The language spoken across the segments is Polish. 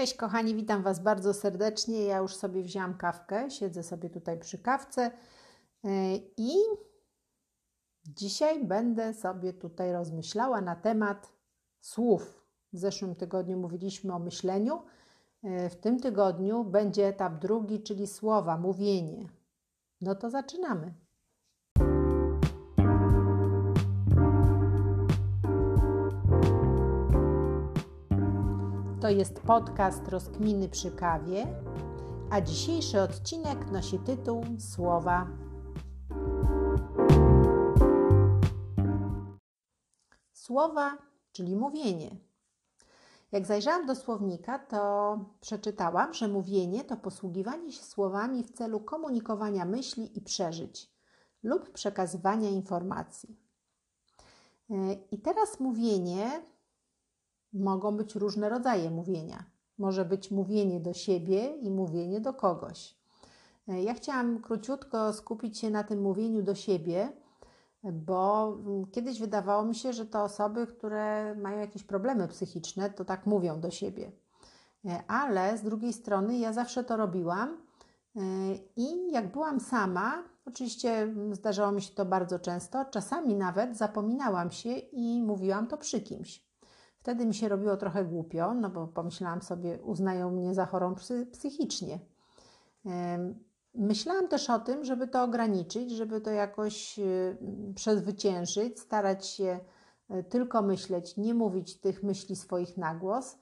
Cześć kochani, witam Was bardzo serdecznie. Ja już sobie wzięłam kawkę, siedzę sobie tutaj przy kawce e, i dzisiaj będę sobie tutaj rozmyślała na temat słów. W zeszłym tygodniu mówiliśmy o myśleniu. E, w tym tygodniu będzie etap drugi, czyli słowa, mówienie. No to zaczynamy. To jest podcast Rozkminy przy kawie, a dzisiejszy odcinek nosi tytuł Słowa. Słowa, czyli mówienie. Jak zajrzałam do słownika, to przeczytałam, że mówienie to posługiwanie się słowami w celu komunikowania myśli i przeżyć lub przekazywania informacji. I teraz mówienie mogą być różne rodzaje mówienia. Może być mówienie do siebie i mówienie do kogoś. E, ja chciałam króciutko skupić się na tym mówieniu do siebie, bo kiedyś wydawało mi się, że to osoby, które mają jakieś problemy psychiczne, to tak mówią do siebie. E, ale z drugiej strony ja zawsze to robiłam e, i jak byłam sama, oczywiście zdarzało mi się to bardzo często, czasami nawet zapominałam się i mówiłam to przy kimś. Wtedy mi się robiło trochę głupio, no bo pomyślałam sobie, uznają mnie za chorą psychicznie. Myślałam też o tym, żeby to ograniczyć, żeby to jakoś y, przezwyciężyć, starać się y, tylko myśleć, nie mówić tych myśli swoich na głos,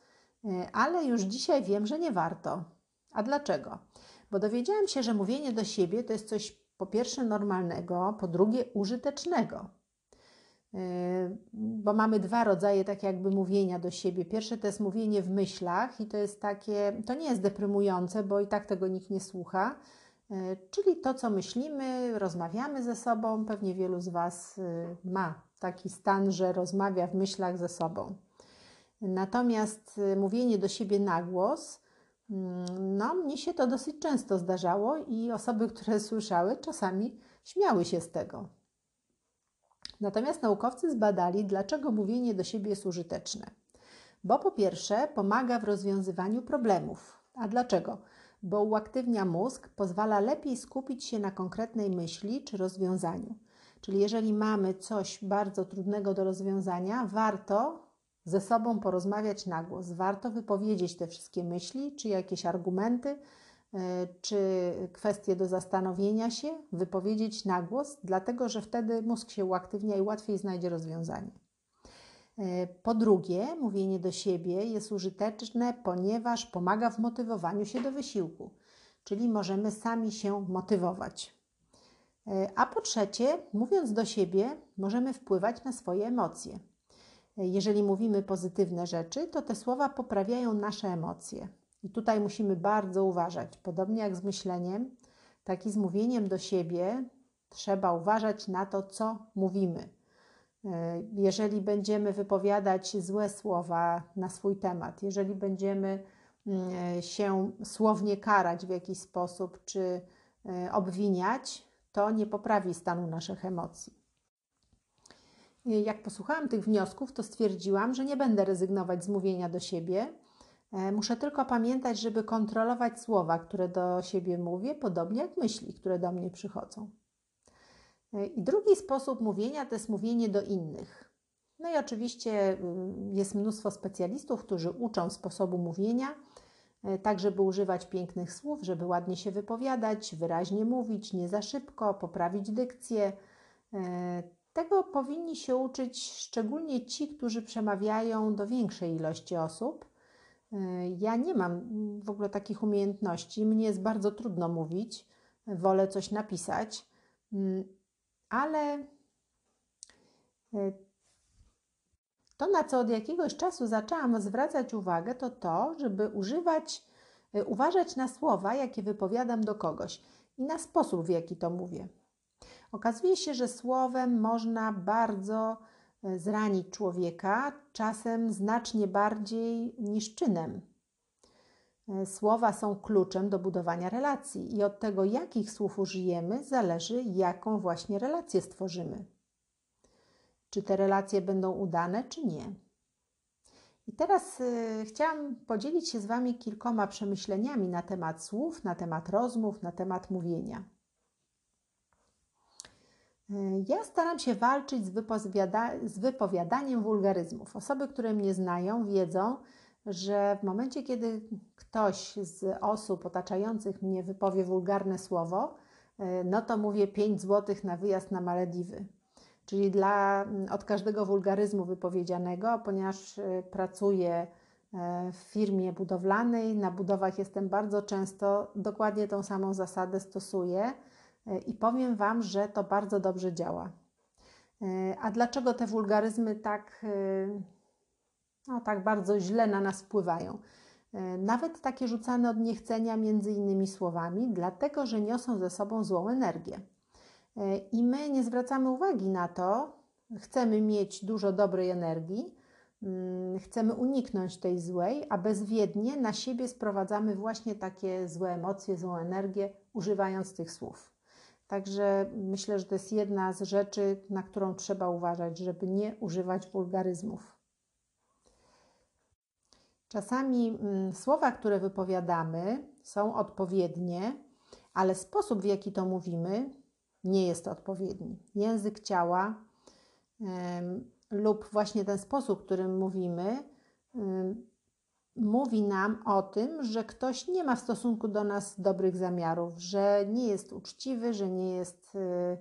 y, ale już dzisiaj wiem, że nie warto. A dlaczego? Bo dowiedziałam się, że mówienie do siebie to jest coś po pierwsze normalnego, po drugie użytecznego. Yy, bo mamy dwa rodzaje tak jakby mówienia do siebie. Pierwsze to jest mówienie w myślach i to jest takie, to nie jest deprymujące, bo i tak tego nikt nie słucha, yy, czyli to, co myślimy, rozmawiamy ze sobą. Pewnie wielu z Was yy, ma taki stan, że rozmawia w myślach ze sobą. Natomiast mówienie do siebie na głos, no mnie się to dosyć często zdarzało i osoby, które słyszały, czasami śmiały się z tego. Natomiast naukowcy zbadali, dlaczego mówienie do siebie jest użyteczne. Bo po pierwsze, pomaga w rozwiązywaniu problemów. A dlaczego? Bo uaktywnia mózg, pozwala lepiej skupić się na konkretnej myśli czy rozwiązaniu. Czyli jeżeli mamy coś bardzo trudnego do rozwiązania, warto ze sobą porozmawiać na głos, warto wypowiedzieć te wszystkie myśli czy jakieś argumenty, czy kwestie do zastanowienia się, wypowiedzieć na głos, dlatego że wtedy mózg się uaktywnia i łatwiej znajdzie rozwiązanie. E, po drugie, mówienie do siebie jest użyteczne, ponieważ pomaga w motywowaniu się do wysiłku, czyli możemy sami się motywować. E, a po trzecie, mówiąc do siebie, możemy wpływać na swoje emocje. Jeżeli mówimy pozytywne rzeczy, to te słowa poprawiają nasze emocje. I tutaj musimy bardzo uważać. Podobnie jak z myśleniem, tak i z mówieniem do siebie, trzeba uważać na to, co mówimy. E, jeżeli będziemy wypowiadać złe słowa na swój temat, jeżeli będziemy mm, e, się słownie karać w jakiś sposób czy e, obwiniać, to nie poprawi stanu naszych emocji. Jak posłuchałam tych wniosków, to stwierdziłam, że nie będę rezygnować z mówienia do siebie muszę tylko pamiętać, żeby kontrolować słowa, które do siebie mówię, podobnie jak myśli, które do mnie przychodzą. E, I drugi sposób mówienia to jest mówienie do innych. No i oczywiście mm, jest mnóstwo specjalistów, którzy uczą sposobu mówienia, e, tak żeby używać pięknych słów, żeby ładnie się wypowiadać, wyraźnie mówić, nie za szybko, poprawić dykcję. Tego powinni się uczyć szczególnie ci, którzy przemawiają do większej ilości osób E, ja nie mam w ogóle takich umiejętności. Mnie jest bardzo trudno mówić, wolę coś napisać, mm, ale e, to, na co od jakiegoś czasu zaczęłam zwracać uwagę, to to, żeby używać, e, uważać na słowa, jakie wypowiadam do kogoś i na sposób, w jaki to mówię. Okazuje się, że słowem można bardzo E, zranić człowieka, czasem znacznie bardziej niż czynem. E, słowa są kluczem do budowania relacji i od tego, jakich słów użyjemy, zależy, jaką właśnie relację stworzymy. Czy te relacje będą udane, czy nie. I teraz y, chciałam podzielić się z Wami kilkoma przemyśleniami na temat słów, na temat rozmów, na temat mówienia. Ja staram się walczyć z, wypowiada z wypowiadaniem wulgaryzmów. Osoby, które mnie znają, wiedzą, że w momencie, kiedy ktoś z osób otaczających mnie wypowie wulgarne słowo, y, no to mówię 5 zł na wyjazd na Malediwy. Czyli dla, od każdego wulgaryzmu wypowiedzianego, ponieważ y, pracuję e, w firmie budowlanej, na budowach jestem bardzo często, dokładnie tą samą zasadę stosuję e, i powiem Wam, że to bardzo dobrze działa. E, a dlaczego te wulgaryzmy tak, no, tak bardzo źle na nas wpływają? Nawet takie rzucane od niechcenia między innymi słowami, dlatego że niosą ze sobą złą energię. E, I my nie zwracamy uwagi na to, chcemy mieć dużo dobrej energii, mm, chcemy uniknąć tej złej, a bezwiednie na siebie sprowadzamy właśnie takie złe emocje, złą energię, używając tych słów. Także myślę, że to jest jedna z rzeczy, na którą trzeba uważać, żeby nie używać wulgaryzmów. Czasami mm, słowa, które wypowiadamy, są odpowiednie, ale sposób, w jaki to mówimy, nie jest odpowiedni. Język ciała lub właśnie ten sposób, którym mówimy, mówi nam o tym, że ktoś nie ma w stosunku do nas dobrych zamiarów, że nie jest uczciwy, że nie jest, y,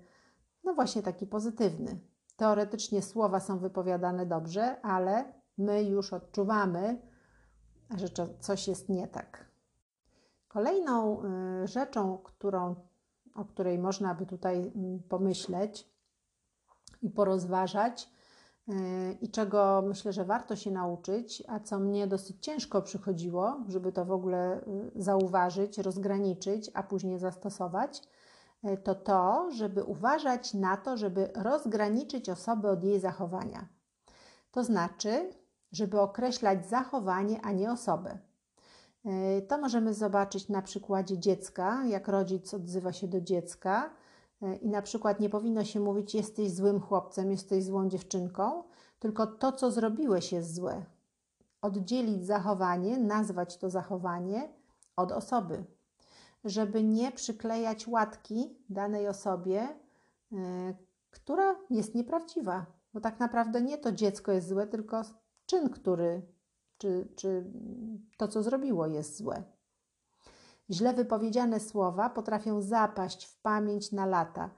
no właśnie taki pozytywny. Teoretycznie słowa są wypowiadane dobrze, ale my już odczuwamy, że coś jest nie tak. Kolejną y, rzeczą, którą o której można by tutaj mm, pomyśleć i porozważać, i czego myślę, że warto się nauczyć, a co mnie dosyć ciężko przychodziło, żeby to w ogóle y, zauważyć, rozgraniczyć, a później zastosować, y, to to, żeby uważać na to, żeby rozgraniczyć osobę od jej zachowania. To znaczy, żeby określać zachowanie, a nie osobę. To możemy zobaczyć na przykładzie dziecka, jak rodzic odzywa się do dziecka i na przykład nie powinno się mówić jesteś złym chłopcem, jesteś złą dziewczynką, tylko to, co zrobiłeś jest złe. Oddzielić zachowanie, nazwać to zachowanie od osoby, żeby nie przyklejać łatki danej osobie, e, która jest nieprawdziwa, bo tak naprawdę nie to dziecko jest złe, tylko czyn, który czy, czy to, co zrobiło, jest złe. Źle wypowiedziane słowa potrafią zapaść w pamięć na lata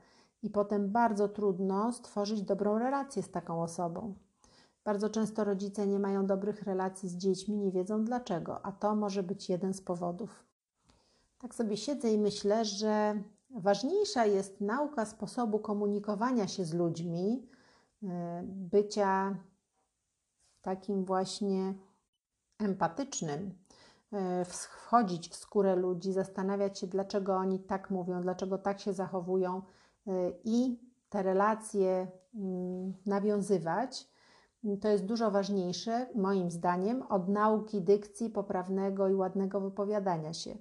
i potem bardzo trudno stworzyć dobrą relację z taką osobą. Bardzo często rodzice nie mają dobrych relacji z dziećmi, nie wiedzą dlaczego, a to może być jeden z powodów. Tak sobie siedzę i myślę, że ważniejsza jest nauka sposobu komunikowania się z ludźmi, y, bycia takim właśnie empatycznym, e, wchodzić w skórę ludzi, zastanawiać się, dlaczego oni tak mówią, dlaczego tak się zachowują e, i te relacje mm, nawiązywać, to jest dużo ważniejsze, moim zdaniem, od nauki dykcji, poprawnego i ładnego wypowiadania się,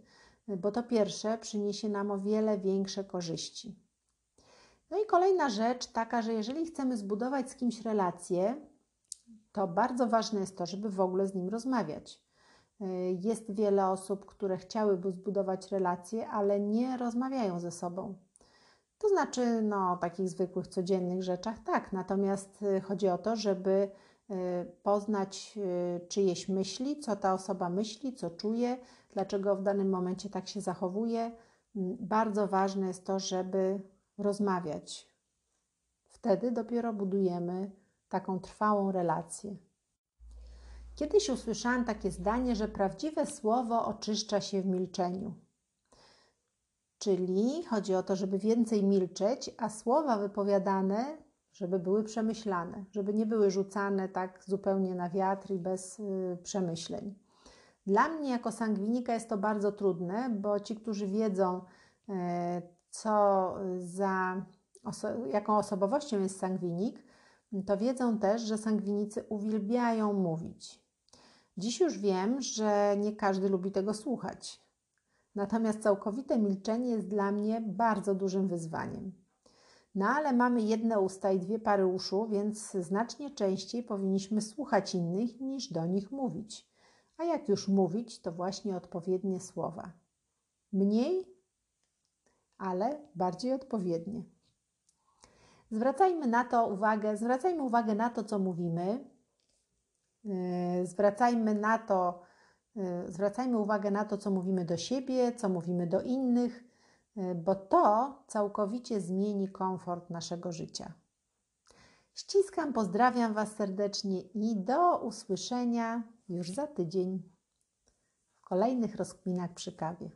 bo to pierwsze przyniesie nam o wiele większe korzyści. No i kolejna rzecz taka, że jeżeli chcemy zbudować z kimś relację, to bardzo ważne jest to, żeby w ogóle z nim rozmawiać. Y, jest wiele osób, które chciałyby zbudować relacje, ale nie rozmawiają ze sobą. To znaczy, no, o takich zwykłych, codziennych rzeczach, tak, natomiast y, chodzi o to, żeby y, poznać czyjeś myśli, co ta osoba myśli, co czuje, dlaczego w danym momencie tak się zachowuje. Mm, bardzo ważne jest to, żeby rozmawiać. Wtedy dopiero budujemy taką trwałą relację. Kiedyś usłyszałam takie zdanie, że prawdziwe słowo oczyszcza się w milczeniu. Czyli chodzi o to, żeby więcej milczeć, a słowa wypowiadane, żeby były przemyślane, żeby nie były rzucane tak zupełnie na wiatr i bez y, przemyśleń. Dla mnie jako sangwinika jest to bardzo trudne, bo ci, którzy wiedzą, y, co za, oso jaką osobowością jest sangwinik, to wiedzą też, że sangwinicy uwielbiają mówić. Dziś już wiem, że nie każdy lubi tego słuchać. Natomiast całkowite milczenie jest dla mnie bardzo dużym wyzwaniem. No ale mamy jedne usta i dwie pary uszu, więc znacznie częściej powinniśmy słuchać innych niż do nich mówić. A jak już mówić, to właśnie odpowiednie słowa. Mniej, ale bardziej odpowiednie. Zwracajmy na to uwagę, zwracajmy uwagę na to, co mówimy. Yy, zwracajmy na to, yy, zwracajmy uwagę na to, co mówimy do siebie, co mówimy do innych, yy, bo to całkowicie zmieni komfort naszego życia. Ściskam, pozdrawiam Was serdecznie i do usłyszenia już za tydzień w kolejnych rozkminach przy kawie.